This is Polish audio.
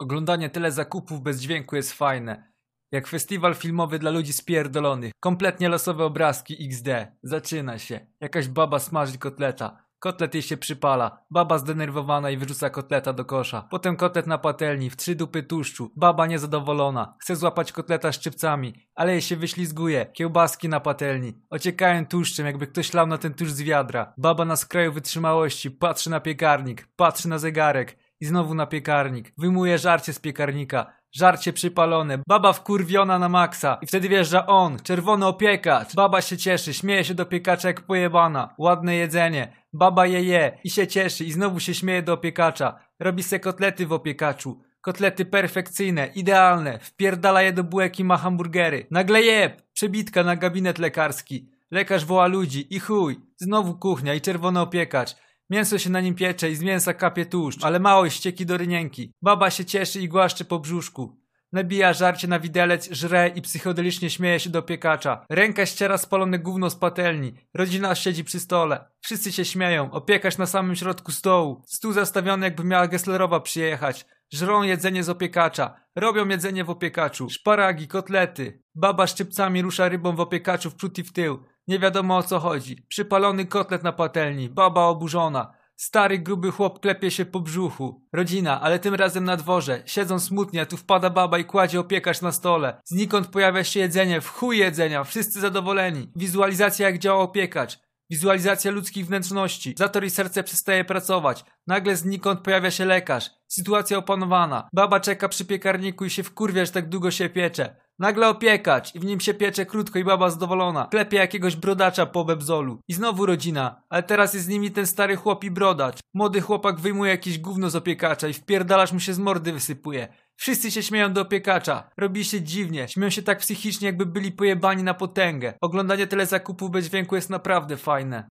Oglądanie tyle zakupów bez dźwięku jest fajne. Jak festiwal filmowy dla ludzi spierdolonych. Kompletnie losowe obrazki XD. Zaczyna się. Jakaś baba smaży kotleta. Kotlet jej się przypala. Baba zdenerwowana i wyrzuca kotleta do kosza. Potem kotlet na patelni, w trzy dupy tłuszczu. Baba niezadowolona. Chce złapać kotleta szczypcami, ale jej się wyślizguje. Kiełbaski na patelni. Ociekają tłuszczem, jakby ktoś lał na ten tłuszcz z wiadra. Baba na skraju wytrzymałości. Patrzy na piekarnik. Patrzy na zegarek. I znowu na piekarnik. Wyjmuje żarcie z piekarnika. Żarcie przypalone, baba wkurwiona na maksa i wtedy wjeżdża on, czerwony opiekacz. Baba się cieszy, śmieje się do piekacza jak pojebana. Ładne jedzenie, baba je je i się cieszy i znowu się śmieje do opiekacza. Robi se kotlety w opiekaczu. Kotlety perfekcyjne, idealne, wpierdala je do bułek i ma hamburgery. Nagle jeb, przebitka na gabinet lekarski. Lekarz woła ludzi i chuj, znowu kuchnia i czerwony opiekacz. Mięso się na nim piecze i z mięsa kapie tłuszcz, ale mało ścieki do rynienki. Baba się cieszy i głaszcze po brzuszku. Nabija żarcie na widelec, żre i psychodelicznie śmieje się do piekacza. Ręka ściera spalone gówno z patelni. Rodzina siedzi przy stole. Wszyscy się śmieją. Opiekacz na samym środku stołu. Stół zastawiony jakby miała Gesslerowa przyjechać. Żrą jedzenie z opiekacza. Robią jedzenie w opiekaczu. Szparagi, kotlety. Baba szczypcami rusza rybą w opiekaczu w przód i w tył. Nie wiadomo o co chodzi. Przypalony kotlet na patelni. Baba oburzona. Stary, gruby chłop klepie się po brzuchu. Rodzina, ale tym razem na dworze. Siedzą smutnie, a tu wpada baba i kładzie opiekacz na stole. Znikąd pojawia się jedzenie, w chuj jedzenia, wszyscy zadowoleni. Wizualizacja jak działa opiekacz. Wizualizacja ludzkich wnętrzności. Zator i serce przestaje pracować. Nagle znikąd pojawia się lekarz. Sytuacja opanowana. Baba czeka przy piekarniku i się wkurwia, że tak długo się piecze. Nagle opiekacz i w nim się piecze krótko i baba zadowolona. Klepie jakiegoś brodacza po bebzolu. I znowu rodzina, ale teraz jest z nimi ten stary chłop i brodacz. Młody chłopak wyjmuje jakieś gówno z opiekacza i wpierdalasz mu się z mordy wysypuje. Wszyscy się śmieją do opiekacza. Robi się dziwnie. Śmieją się tak psychicznie, jakby byli pojebani na potęgę. Oglądanie tyle zakupów bez dźwięku jest naprawdę fajne.